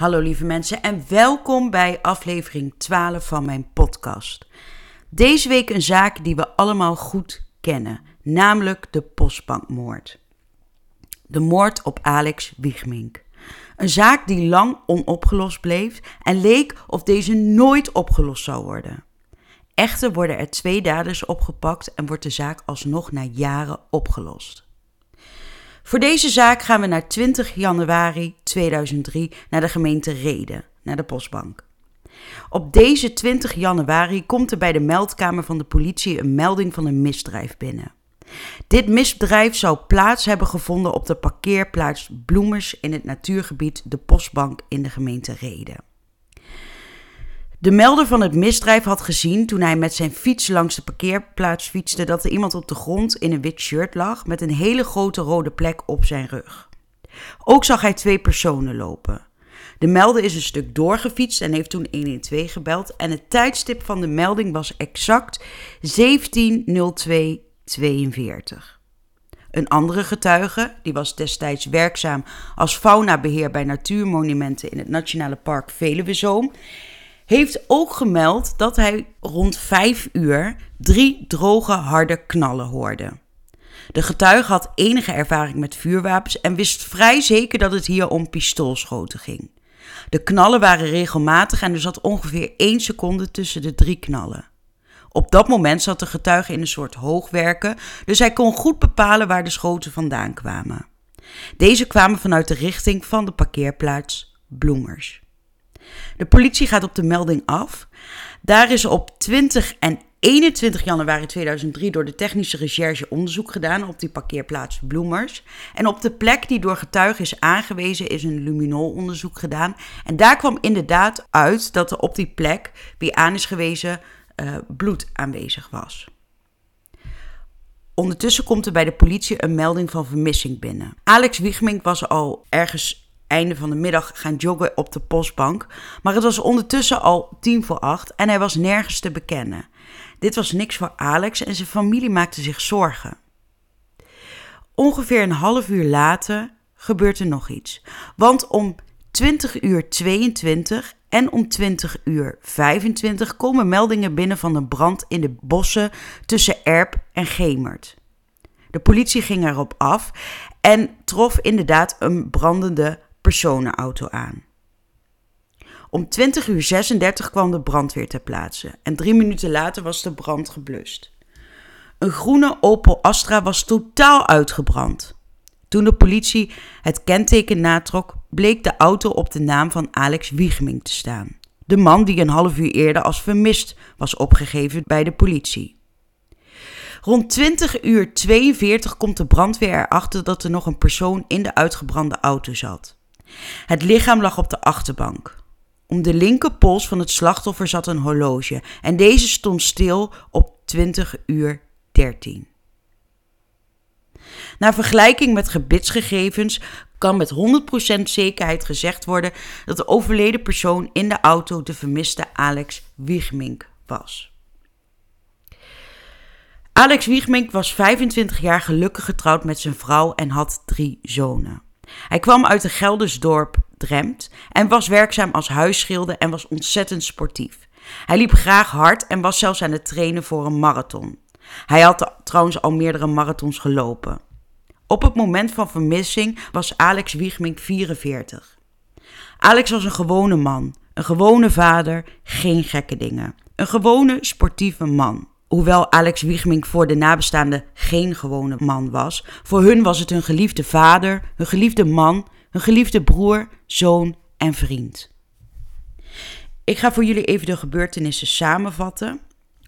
Hallo lieve mensen en welkom bij aflevering 12 van mijn podcast. Deze week een zaak die we allemaal goed kennen, namelijk de postbankmoord. De moord op Alex Wiegmink. Een zaak die lang onopgelost bleef en leek of deze nooit opgelost zou worden. Echter worden er twee daders opgepakt en wordt de zaak alsnog na jaren opgelost. Voor deze zaak gaan we naar 20 januari 2003 naar de gemeente Reden, naar de postbank. Op deze 20 januari komt er bij de meldkamer van de politie een melding van een misdrijf binnen. Dit misdrijf zou plaats hebben gevonden op de parkeerplaats Bloemers in het natuurgebied de Postbank in de gemeente Reden. De melder van het misdrijf had gezien toen hij met zijn fiets langs de parkeerplaats fietste dat er iemand op de grond in een wit shirt lag met een hele grote rode plek op zijn rug. Ook zag hij twee personen lopen. De melder is een stuk doorgefietst en heeft toen 112 gebeld en het tijdstip van de melding was exact 170242. Een andere getuige, die was destijds werkzaam als faunabeheer bij natuurmonumenten in het Nationale Park Veluwezoom, heeft ook gemeld dat hij rond 5 uur drie droge harde knallen hoorde. De getuige had enige ervaring met vuurwapens en wist vrij zeker dat het hier om pistoolschoten ging. De knallen waren regelmatig en er zat ongeveer 1 seconde tussen de drie knallen. Op dat moment zat de getuige in een soort hoogwerken, dus hij kon goed bepalen waar de schoten vandaan kwamen. Deze kwamen vanuit de richting van de parkeerplaats Bloemers. De politie gaat op de melding af. Daar is op 20 en 21 januari 2003 door de technische recherche onderzoek gedaan op die parkeerplaats Bloemers. En op de plek die door getuigen is aangewezen is een luminol-onderzoek gedaan. En daar kwam inderdaad uit dat er op die plek, wie aan is gewezen, uh, bloed aanwezig was. Ondertussen komt er bij de politie een melding van vermissing binnen. Alex Wiegmink was al ergens einde van de middag gaan joggen op de postbank. Maar het was ondertussen al tien voor acht en hij was nergens te bekennen. Dit was niks voor Alex en zijn familie maakte zich zorgen. Ongeveer een half uur later gebeurt er nog iets. Want om 20 uur 22 en om 20 uur 25 komen meldingen binnen van een brand in de bossen tussen Erp en Gemert. De politie ging erop af en trof inderdaad een brandende personenauto aan. Om 20 uur 36 kwam de brandweer ter plaatse en drie minuten later was de brand geblust. Een groene Opel Astra was totaal uitgebrand. Toen de politie het kenteken natrok, bleek de auto op de naam van Alex Wiegming te staan. De man die een half uur eerder als vermist was opgegeven bij de politie. Rond 20 uur 42 komt de brandweer erachter dat er nog een persoon in de uitgebrande auto zat. Het lichaam lag op de achterbank. Om de linkerpols van het slachtoffer zat een horloge en deze stond stil op 20 uur 13. Na vergelijking met gebitsgegevens kan met 100% zekerheid gezegd worden dat de overleden persoon in de auto de vermiste Alex Wiegmink was. Alex Wiegmink was 25 jaar gelukkig getrouwd met zijn vrouw en had drie zonen. Hij kwam uit een Gelders dorp Dremt en was werkzaam als huisschilder en was ontzettend sportief. Hij liep graag hard en was zelfs aan het trainen voor een marathon. Hij had trouwens al meerdere marathons gelopen. Op het moment van vermissing was Alex Wiegmink 44. Alex was een gewone man, een gewone vader, geen gekke dingen. Een gewone sportieve man. Hoewel Alex Wiegmink voor de nabestaanden geen gewone man was, voor hun was het hun geliefde vader, hun geliefde man, hun geliefde broer, zoon en vriend. Ik ga voor jullie even de gebeurtenissen samenvatten.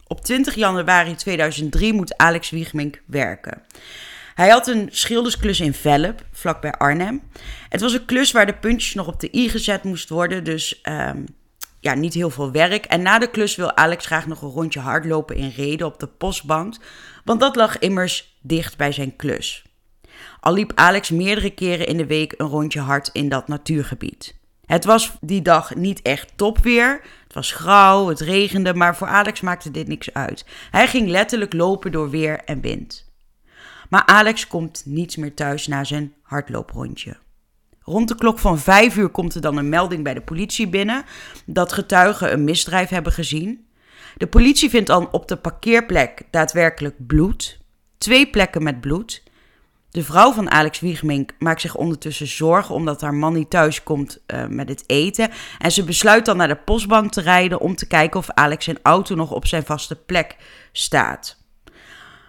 Op 20 januari 2003 moet Alex Wiegmink werken. Hij had een schildersklus in Velp, vlakbij Arnhem. Het was een klus waar de puntjes nog op de i gezet moest worden, dus um, ja, niet heel veel werk. En na de klus wil Alex graag nog een rondje hardlopen in Reden op de postbank, want dat lag immers dicht bij zijn klus. Al liep Alex meerdere keren in de week een rondje hard in dat natuurgebied. Het was die dag niet echt topweer. Het was grauw, het regende, maar voor Alex maakte dit niks uit. Hij ging letterlijk lopen door weer en wind. Maar Alex komt niets meer thuis na zijn hardlooprondje. Rond de klok van 5 uur komt er dan een melding bij de politie binnen dat getuigen een misdrijf hebben gezien. De politie vindt dan op de parkeerplek daadwerkelijk bloed. Twee plekken met bloed. De vrouw van Alex Wiegmink maakt zich ondertussen zorgen omdat haar man niet thuis komt uh, met het eten. En ze besluit dan naar de postbank te rijden om te kijken of Alex zijn auto nog op zijn vaste plek staat.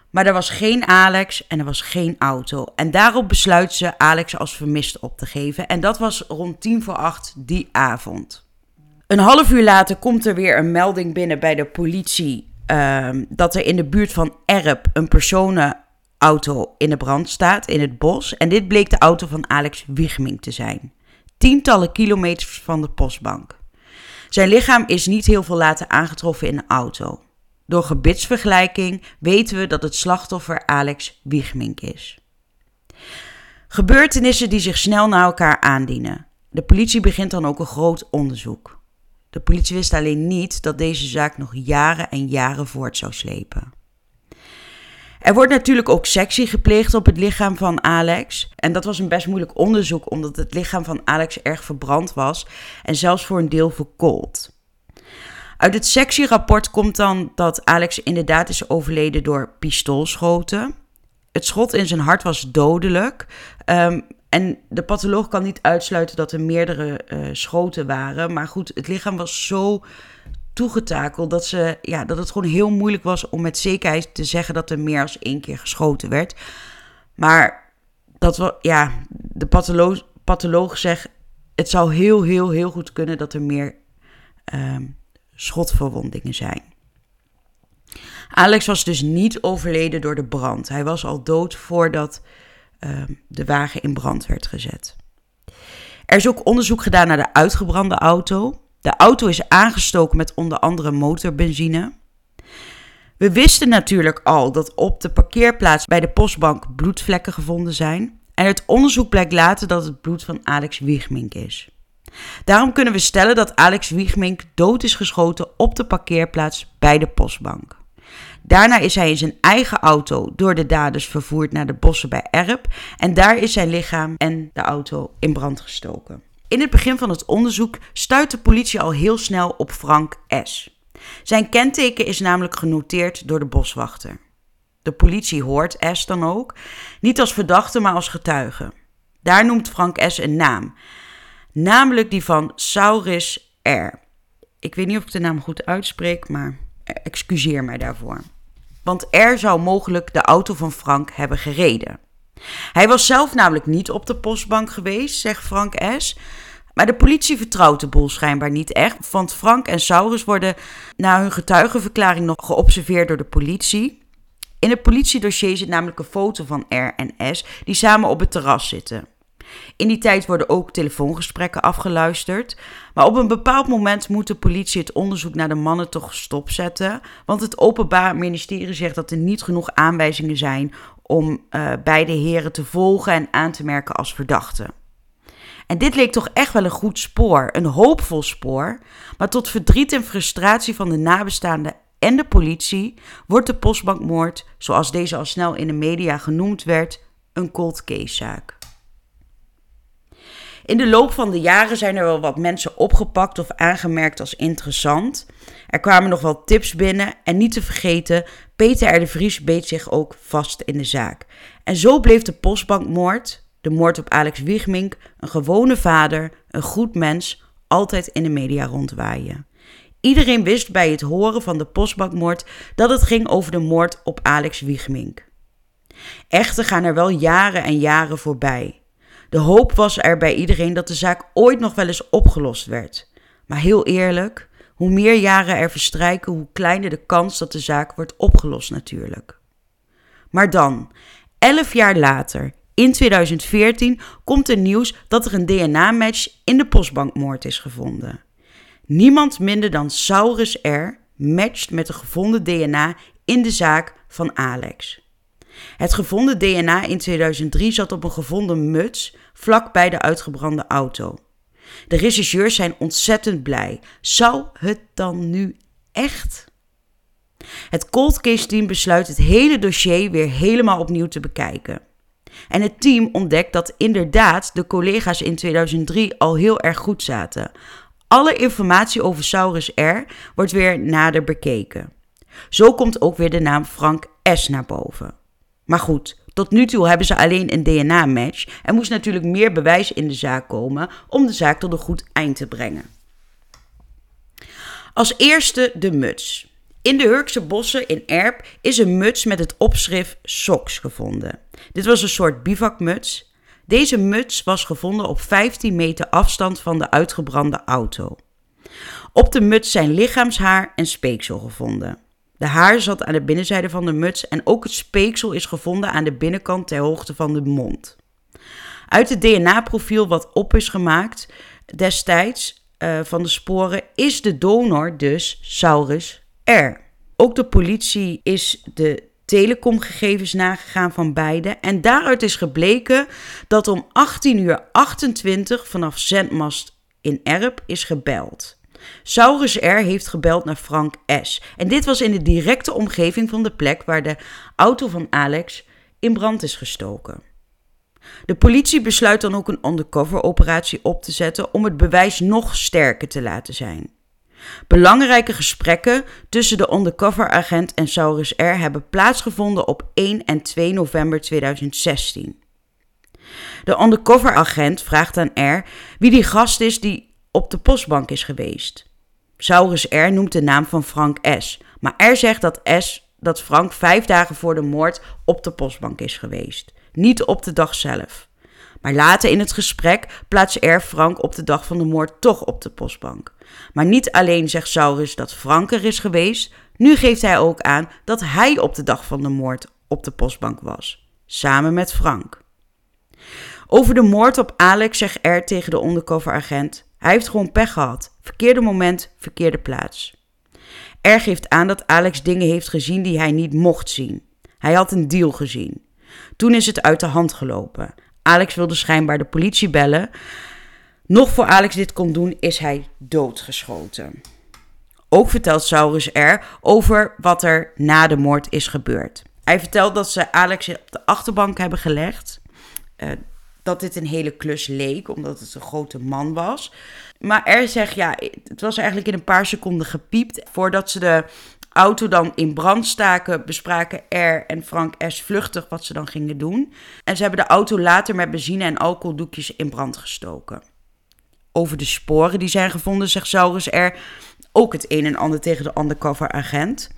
Maar er was geen Alex en er was geen auto. En daarop besluit ze Alex als vermist op te geven. En dat was rond tien voor acht die avond. Een half uur later komt er weer een melding binnen bij de politie. Uh, dat er in de buurt van Erp een personenauto in de brand staat in het bos. En dit bleek de auto van Alex Wiegming te zijn. Tientallen kilometers van de postbank. Zijn lichaam is niet heel veel later aangetroffen in de auto. Door gebitsvergelijking weten we dat het slachtoffer Alex Wiegmink is. Gebeurtenissen die zich snel na elkaar aandienen. De politie begint dan ook een groot onderzoek. De politie wist alleen niet dat deze zaak nog jaren en jaren voort zou slepen. Er wordt natuurlijk ook sectie gepleegd op het lichaam van Alex. En dat was een best moeilijk onderzoek, omdat het lichaam van Alex erg verbrand was en zelfs voor een deel verkoold. Uit het sectierapport komt dan dat Alex inderdaad is overleden door pistoolschoten. Het schot in zijn hart was dodelijk. Um, en de patholoog kan niet uitsluiten dat er meerdere uh, schoten waren. Maar goed, het lichaam was zo toegetakeld dat, ze, ja, dat het gewoon heel moeilijk was om met zekerheid te zeggen dat er meer dan één keer geschoten werd. Maar dat was, ja, de patholoog, patholoog zegt, het zou heel, heel, heel goed kunnen dat er meer um, schotverwondingen zijn. Alex was dus niet overleden door de brand. Hij was al dood voordat uh, de wagen in brand werd gezet. Er is ook onderzoek gedaan naar de uitgebrande auto. De auto is aangestoken met onder andere motorbenzine. We wisten natuurlijk al dat op de parkeerplaats bij de postbank bloedvlekken gevonden zijn. En het onderzoek blijkt later dat het bloed van Alex Wiegmink is. Daarom kunnen we stellen dat Alex Wiegmink dood is geschoten op de parkeerplaats bij de postbank. Daarna is hij in zijn eigen auto door de daders vervoerd naar de bossen bij Erp en daar is zijn lichaam en de auto in brand gestoken. In het begin van het onderzoek stuit de politie al heel snel op Frank S. Zijn kenteken is namelijk genoteerd door de boswachter. De politie hoort S dan ook, niet als verdachte, maar als getuige. Daar noemt Frank S een naam namelijk die van Sauris R. Ik weet niet of ik de naam goed uitspreek, maar excuseer mij daarvoor. Want R zou mogelijk de auto van Frank hebben gereden. Hij was zelf namelijk niet op de postbank geweest, zegt Frank S. Maar de politie vertrouwt de boel schijnbaar niet echt, want Frank en Saurus worden na hun getuigenverklaring nog geobserveerd door de politie. In het politiedossier zit namelijk een foto van R en S die samen op het terras zitten. In die tijd worden ook telefoongesprekken afgeluisterd. Maar op een bepaald moment moet de politie het onderzoek naar de mannen toch stopzetten. Want het Openbaar Ministerie zegt dat er niet genoeg aanwijzingen zijn om uh, beide heren te volgen en aan te merken als verdachten. En dit leek toch echt wel een goed spoor, een hoopvol spoor. Maar tot verdriet en frustratie van de nabestaanden en de politie wordt de postbankmoord, zoals deze al snel in de media genoemd werd, een cold case zaak. In de loop van de jaren zijn er wel wat mensen opgepakt of aangemerkt als interessant. Er kwamen nog wel tips binnen en niet te vergeten, Peter R. de Vries beet zich ook vast in de zaak. En zo bleef de postbankmoord, de moord op Alex Wiegmink, een gewone vader, een goed mens, altijd in de media rondwaaien. Iedereen wist bij het horen van de postbankmoord dat het ging over de moord op Alex Wiegmink. Echter gaan er wel jaren en jaren voorbij. De hoop was er bij iedereen dat de zaak ooit nog wel eens opgelost werd. Maar heel eerlijk, hoe meer jaren er verstrijken, hoe kleiner de kans dat de zaak wordt opgelost natuurlijk. Maar dan, elf jaar later, in 2014, komt er nieuws dat er een DNA-match in de postbankmoord is gevonden. Niemand minder dan Saurus R. matcht met de gevonden DNA in de zaak van Alex. Het gevonden DNA in 2003 zat op een gevonden muts vlak bij de uitgebrande auto. De regisseurs zijn ontzettend blij. Zou het dan nu echt? Het cold case team besluit het hele dossier weer helemaal opnieuw te bekijken. En het team ontdekt dat inderdaad de collega's in 2003 al heel erg goed zaten. Alle informatie over Saurus R wordt weer nader bekeken. Zo komt ook weer de naam Frank S naar boven. Maar goed, tot nu toe hebben ze alleen een DNA-match en moest natuurlijk meer bewijs in de zaak komen om de zaak tot een goed eind te brengen. Als eerste de muts. In de Hurkse bossen in Erp is een muts met het opschrift SOX gevonden. Dit was een soort bivakmuts. Deze muts was gevonden op 15 meter afstand van de uitgebrande auto. Op de muts zijn lichaamshaar en speeksel gevonden. De haar zat aan de binnenzijde van de muts en ook het speeksel is gevonden aan de binnenkant ter hoogte van de mond. Uit het DNA-profiel wat op is gemaakt destijds uh, van de sporen is de donor dus Saurus R. Ook de politie is de telecomgegevens nagegaan van beide en daaruit is gebleken dat om 18 uur 28 vanaf zendmast in Erp is gebeld. Saurus R. heeft gebeld naar Frank S. En dit was in de directe omgeving van de plek waar de auto van Alex in brand is gestoken. De politie besluit dan ook een undercover-operatie op te zetten om het bewijs nog sterker te laten zijn. Belangrijke gesprekken tussen de undercover-agent en Saurus R. hebben plaatsgevonden op 1 en 2 november 2016. De undercover-agent vraagt aan R wie die gast is die op de postbank is geweest. Saurus R. noemt de naam van Frank S. Maar R zegt dat, S, dat Frank vijf dagen voor de moord op de postbank is geweest. Niet op de dag zelf. Maar later in het gesprek plaatst R. Frank op de dag van de moord toch op de postbank. Maar niet alleen zegt Saurus dat Frank er is geweest, nu geeft hij ook aan dat hij op de dag van de moord op de postbank was. Samen met Frank. Over de moord op Alex zegt R tegen de undercover agent: hij heeft gewoon pech gehad. Verkeerde moment, verkeerde plaats. Er geeft aan dat Alex dingen heeft gezien die hij niet mocht zien. Hij had een deal gezien. Toen is het uit de hand gelopen. Alex wilde schijnbaar de politie bellen. Nog voor Alex dit kon doen, is hij doodgeschoten. Ook vertelt Saurus R over wat er na de moord is gebeurd. Hij vertelt dat ze Alex op de achterbank hebben gelegd. Uh, dat dit een hele klus leek, omdat het een grote man was. Maar er zegt, ja, het was eigenlijk in een paar seconden gepiept. Voordat ze de auto dan in brand staken, bespraken R en Frank S. vluchtig wat ze dan gingen doen. En ze hebben de auto later met benzine en alcoholdoekjes in brand gestoken. Over de sporen die zijn gevonden, zegt Saurus R. ook het een en ander tegen de undercover agent.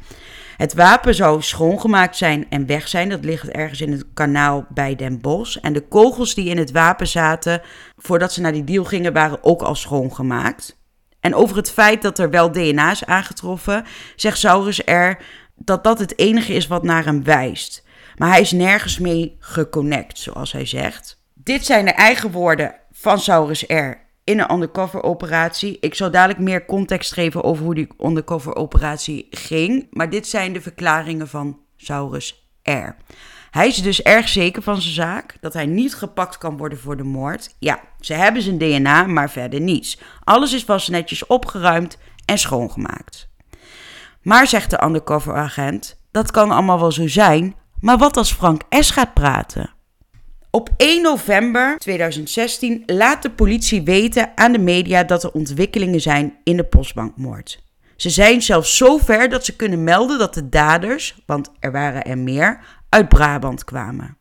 Het wapen zou schoongemaakt zijn en weg zijn. Dat ligt ergens in het kanaal bij Den Bosch. En de kogels die in het wapen zaten voordat ze naar die deal gingen, waren ook al schoongemaakt. En over het feit dat er wel DNA is aangetroffen, zegt Saurus R dat dat het enige is wat naar hem wijst. Maar hij is nergens mee geconnect, zoals hij zegt. Dit zijn de eigen woorden van Saurus R in een undercover operatie. Ik zal dadelijk meer context geven over hoe die undercover operatie ging. Maar dit zijn de verklaringen van Saurus R. Hij is dus erg zeker van zijn zaak, dat hij niet gepakt kan worden voor de moord. Ja, ze hebben zijn DNA, maar verder niets. Alles is pas netjes opgeruimd en schoongemaakt. Maar zegt de undercover agent, dat kan allemaal wel zo zijn, maar wat als Frank S. gaat praten? Op 1 november 2016 laat de politie weten aan de media dat er ontwikkelingen zijn in de postbankmoord. Ze zijn zelfs zo ver dat ze kunnen melden dat de daders, want er waren er meer, uit Brabant kwamen.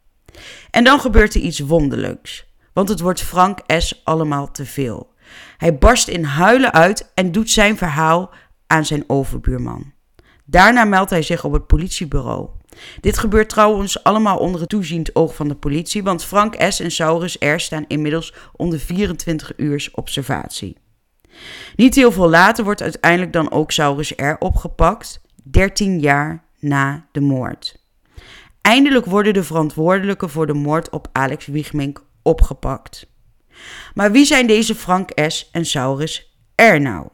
En dan gebeurt er iets wonderlijks, want het wordt Frank S. allemaal te veel. Hij barst in huilen uit en doet zijn verhaal aan zijn overbuurman. Daarna meldt hij zich op het politiebureau. Dit gebeurt trouwens allemaal onder het toeziend oog van de politie, want Frank S. en Saurus R. staan inmiddels onder 24 uur observatie. Niet heel veel later wordt uiteindelijk dan ook Saurus R. opgepakt, 13 jaar na de moord. Eindelijk worden de verantwoordelijken voor de moord op Alex Wiegmink opgepakt. Maar wie zijn deze Frank S. en Saurus R. nou?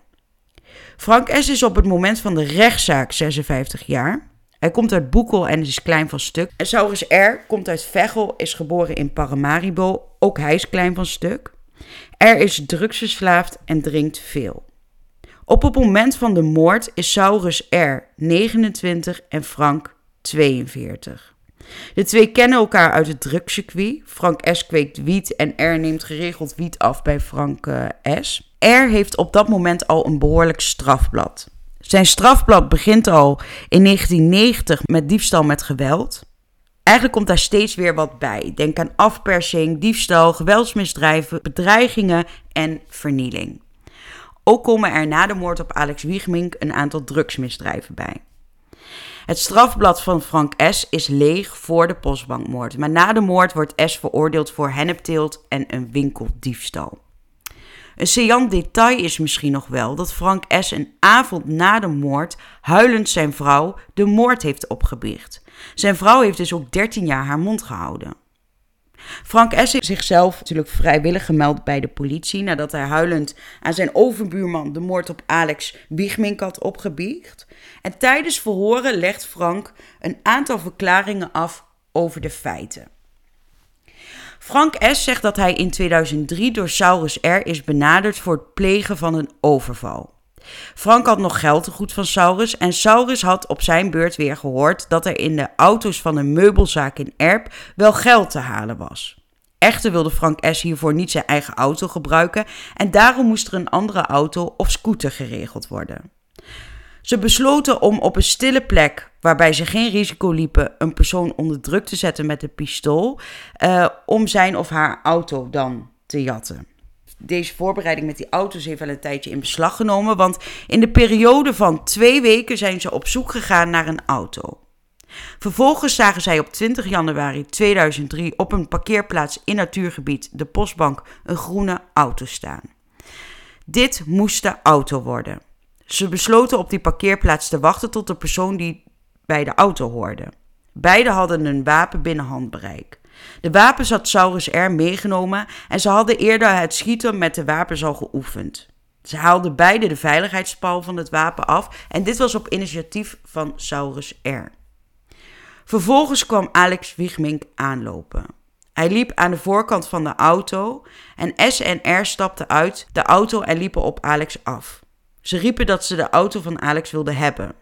Frank S. is op het moment van de rechtszaak 56 jaar. Hij komt uit Boekel en is klein van stuk. En Saurus R. komt uit Veghel, is geboren in Paramaribo. Ook hij is klein van stuk. R. is drugsverslaafd en drinkt veel. Op het moment van de moord is Saurus R. 29 en Frank 42. De twee kennen elkaar uit het drugscircuit. Frank S. kweekt wiet en R neemt geregeld wiet af bij Frank uh, S. R heeft op dat moment al een behoorlijk strafblad. Zijn strafblad begint al in 1990 met diefstal met geweld. Eigenlijk komt daar steeds weer wat bij. Denk aan afpersing, diefstal, geweldsmisdrijven, bedreigingen en vernieling. Ook komen er na de moord op Alex Wiegmink een aantal drugsmisdrijven bij. Het strafblad van Frank S. is leeg voor de postbankmoord, maar na de moord wordt S. veroordeeld voor hennepteelt en een winkeldiefstal. Een saillant detail is misschien nog wel dat Frank S. een avond na de moord huilend zijn vrouw de moord heeft opgebiecht. Zijn vrouw heeft dus ook 13 jaar haar mond gehouden. Frank S. heeft zichzelf natuurlijk vrijwillig gemeld bij de politie nadat hij huilend aan zijn overbuurman de moord op Alex Wiegmink had opgebiecht. En tijdens verhoren legt Frank een aantal verklaringen af over de feiten. Frank S. zegt dat hij in 2003 door Saurus R. is benaderd voor het plegen van een overval. Frank had nog geld te goed van Saurus en Saurus had op zijn beurt weer gehoord dat er in de auto's van een meubelzaak in Erp wel geld te halen was. Echter wilde Frank S. hiervoor niet zijn eigen auto gebruiken en daarom moest er een andere auto of scooter geregeld worden. Ze besloten om op een stille plek, waarbij ze geen risico liepen, een persoon onder druk te zetten met een pistool, uh, om zijn of haar auto dan te jatten. Deze voorbereiding met die auto's heeft wel een tijdje in beslag genomen, want in de periode van twee weken zijn ze op zoek gegaan naar een auto. Vervolgens zagen zij op 20 januari 2003 op een parkeerplaats in natuurgebied de Postbank een groene auto staan. Dit moest de auto worden. Ze besloten op die parkeerplaats te wachten tot de persoon die bij de auto hoorde. Beiden hadden een wapen binnen handbereik. De wapens had Saurus R meegenomen en ze hadden eerder het schieten met de wapens al geoefend. Ze haalden beide de veiligheidspal van het wapen af en dit was op initiatief van Saurus R. Vervolgens kwam Alex Wiegmink aanlopen. Hij liep aan de voorkant van de auto en S en R stapten uit de auto en liepen op Alex af. Ze riepen dat ze de auto van Alex wilden hebben.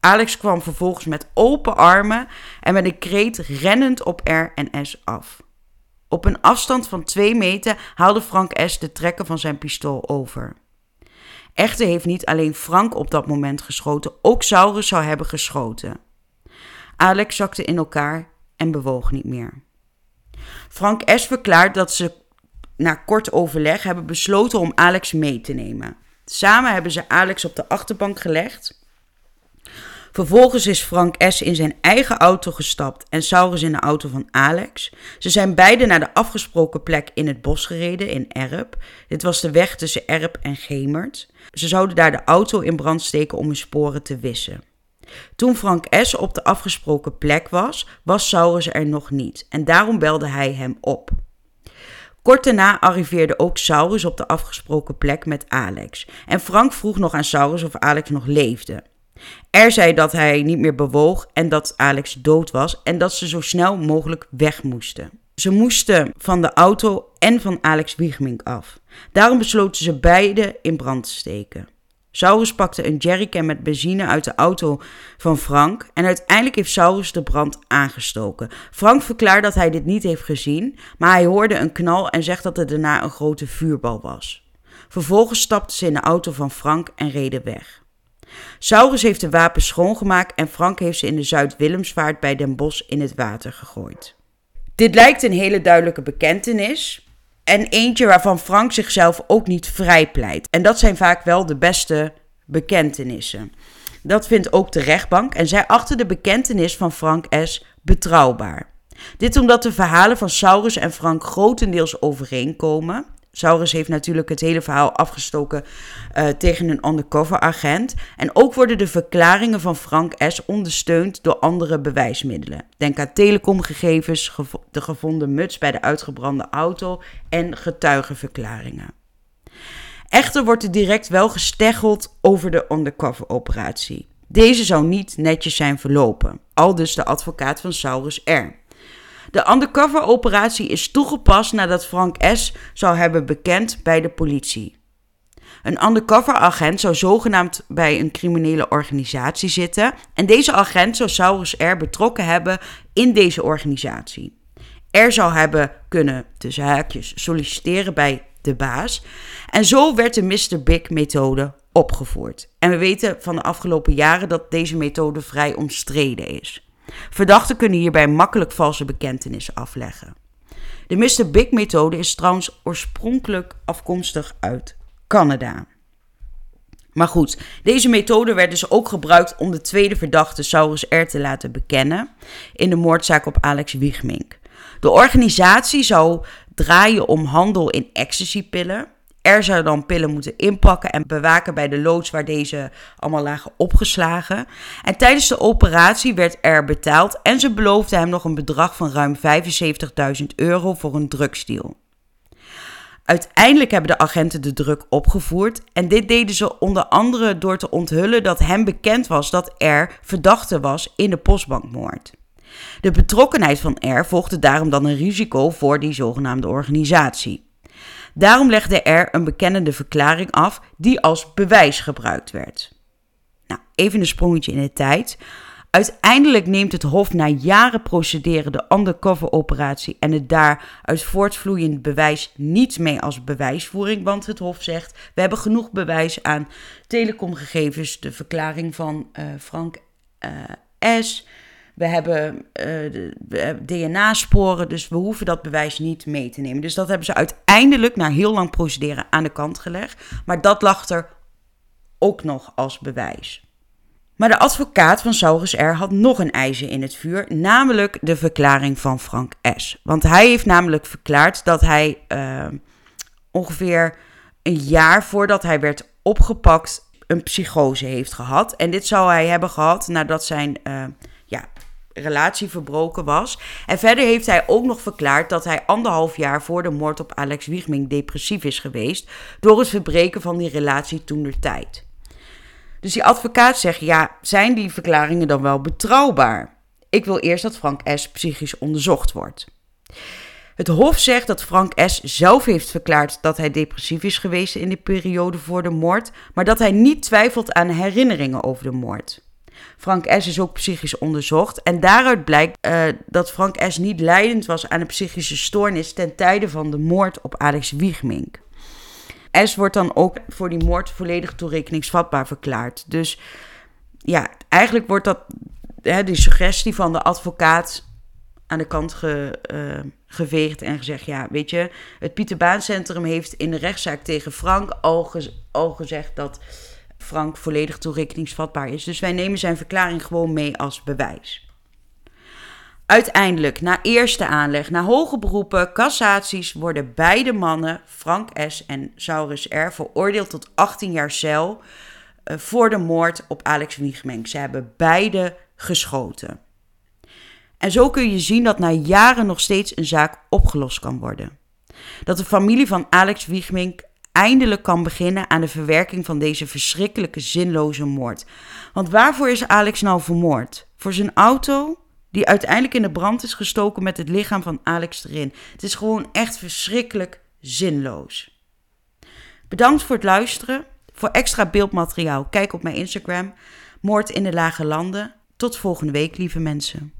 Alex kwam vervolgens met open armen en met een kreet rennend op R en S af. Op een afstand van twee meter haalde Frank S. de trekker van zijn pistool over. Echter heeft niet alleen Frank op dat moment geschoten, ook Saurus zou hebben geschoten. Alex zakte in elkaar en bewoog niet meer. Frank S. verklaart dat ze na kort overleg hebben besloten om Alex mee te nemen. Samen hebben ze Alex op de achterbank gelegd. Vervolgens is Frank S. in zijn eigen auto gestapt en Saurus in de auto van Alex. Ze zijn beide naar de afgesproken plek in het bos gereden in Erp. Dit was de weg tussen Erp en Gemert. Ze zouden daar de auto in brand steken om hun sporen te wissen. Toen Frank S. op de afgesproken plek was, was Saurus er nog niet en daarom belde hij hem op. Kort daarna arriveerde ook Saurus op de afgesproken plek met Alex. En Frank vroeg nog aan Saurus of Alex nog leefde. Er zei dat hij niet meer bewoog en dat Alex dood was en dat ze zo snel mogelijk weg moesten. Ze moesten van de auto en van Alex Wiegmink af. Daarom besloten ze beide in brand te steken. Saurus pakte een jerrycan met benzine uit de auto van Frank en uiteindelijk heeft Saurus de brand aangestoken. Frank verklaart dat hij dit niet heeft gezien, maar hij hoorde een knal en zegt dat er daarna een grote vuurbal was. Vervolgens stapten ze in de auto van Frank en reden weg. Saurus heeft de wapens schoongemaakt en Frank heeft ze in de Zuid-Willemsvaart bij Den Bosch in het water gegooid. Dit lijkt een hele duidelijke bekentenis, en eentje waarvan Frank zichzelf ook niet vrijpleit. En dat zijn vaak wel de beste bekentenissen. Dat vindt ook de rechtbank en zij achten de bekentenis van Frank S. betrouwbaar. Dit omdat de verhalen van Saurus en Frank grotendeels overeenkomen. Saurus heeft natuurlijk het hele verhaal afgestoken uh, tegen een undercover agent. En ook worden de verklaringen van Frank S. ondersteund door andere bewijsmiddelen. Denk aan telecomgegevens, de gevonden muts bij de uitgebrande auto en getuigenverklaringen. Echter wordt er direct wel gesteggeld over de undercover operatie. Deze zou niet netjes zijn verlopen, al dus de advocaat van Saurus R. De undercover-operatie is toegepast nadat Frank S. zou hebben bekend bij de politie. Een undercover agent zou zogenaamd bij een criminele organisatie zitten en deze agent zou Saurus R betrokken hebben in deze organisatie. Er zou hebben kunnen, tussen haakjes, solliciteren bij de baas. En zo werd de Mr. Big methode opgevoerd. En we weten van de afgelopen jaren dat deze methode vrij omstreden is. Verdachten kunnen hierbij makkelijk valse bekentenissen afleggen. De Mr. Big methode is trouwens oorspronkelijk afkomstig uit Canada. Maar goed, deze methode werd dus ook gebruikt om de tweede verdachte Saurus R te laten bekennen in de moordzaak op Alex Wiegmink. De organisatie zou draaien om handel in ecstasypillen. Er zou dan pillen moeten inpakken en bewaken bij de loods waar deze allemaal lagen opgeslagen. En tijdens de operatie werd er betaald en ze beloofden hem nog een bedrag van ruim 75.000 euro voor een drugsdeal. Uiteindelijk hebben de agenten de druk opgevoerd en dit deden ze onder andere door te onthullen dat hem bekend was dat er verdachte was in de postbankmoord. De betrokkenheid van R volgde daarom dan een risico voor die zogenaamde organisatie. Daarom legde R een bekennende verklaring af die als bewijs gebruikt werd. Nou, even een sprongetje in de tijd. Uiteindelijk neemt het Hof na jaren procederen de undercover-operatie en het daaruit voortvloeiend bewijs niet mee als bewijsvoering, want het Hof zegt: we hebben genoeg bewijs aan telecomgegevens, de verklaring van uh, Frank uh, S. We hebben uh, DNA-sporen, dus we hoeven dat bewijs niet mee te nemen. Dus dat hebben ze uiteindelijk na heel lang procederen aan de kant gelegd. Maar dat lag er ook nog als bewijs. Maar de advocaat van Saurus R. had nog een ijzer in het vuur, namelijk de verklaring van Frank S. Want hij heeft namelijk verklaard dat hij uh, ongeveer een jaar voordat hij werd opgepakt een psychose heeft gehad. En dit zou hij hebben gehad nadat zijn uh, ja, relatie verbroken was. En verder heeft hij ook nog verklaard dat hij anderhalf jaar voor de moord op Alex Wiegming depressief is geweest door het verbreken van die relatie toen der tijd. Dus die advocaat zegt: ja, zijn die verklaringen dan wel betrouwbaar? Ik wil eerst dat Frank S. psychisch onderzocht wordt. Het Hof zegt dat Frank S. zelf heeft verklaard dat hij depressief is geweest in de periode voor de moord, maar dat hij niet twijfelt aan herinneringen over de moord. Frank S. is ook psychisch onderzocht en daaruit blijkt uh, dat Frank S. niet leidend was aan een psychische stoornis ten tijde van de moord op Alex Wiegmink. S wordt dan ook voor die moord volledig toerekeningsvatbaar verklaard. Dus ja, eigenlijk wordt dat, hè, die suggestie van de advocaat aan de kant ge, uh, geveegd en gezegd: ja, weet je, het Pieter Baan Centrum heeft in de rechtszaak tegen Frank al gezegd dat Frank volledig toerekeningsvatbaar is. Dus wij nemen zijn verklaring gewoon mee als bewijs. Uiteindelijk, na eerste aanleg, na hoge beroepen, cassaties, worden beide mannen, Frank S. en Saurus R., veroordeeld tot 18 jaar cel uh, voor de moord op Alex Wiegmeng. Ze hebben beide geschoten. En zo kun je zien dat na jaren nog steeds een zaak opgelost kan worden. Dat de familie van Alex Wiegmink eindelijk kan beginnen aan de verwerking van deze verschrikkelijke zinloze moord. Want waarvoor is Alex nou vermoord? Voor zijn auto? Die uiteindelijk in de brand is gestoken met het lichaam van Alex erin. Het is gewoon echt verschrikkelijk zinloos. Bedankt voor het luisteren. Voor extra beeldmateriaal kijk op mijn Instagram. Moord in de Lage Landen. Tot volgende week, lieve mensen.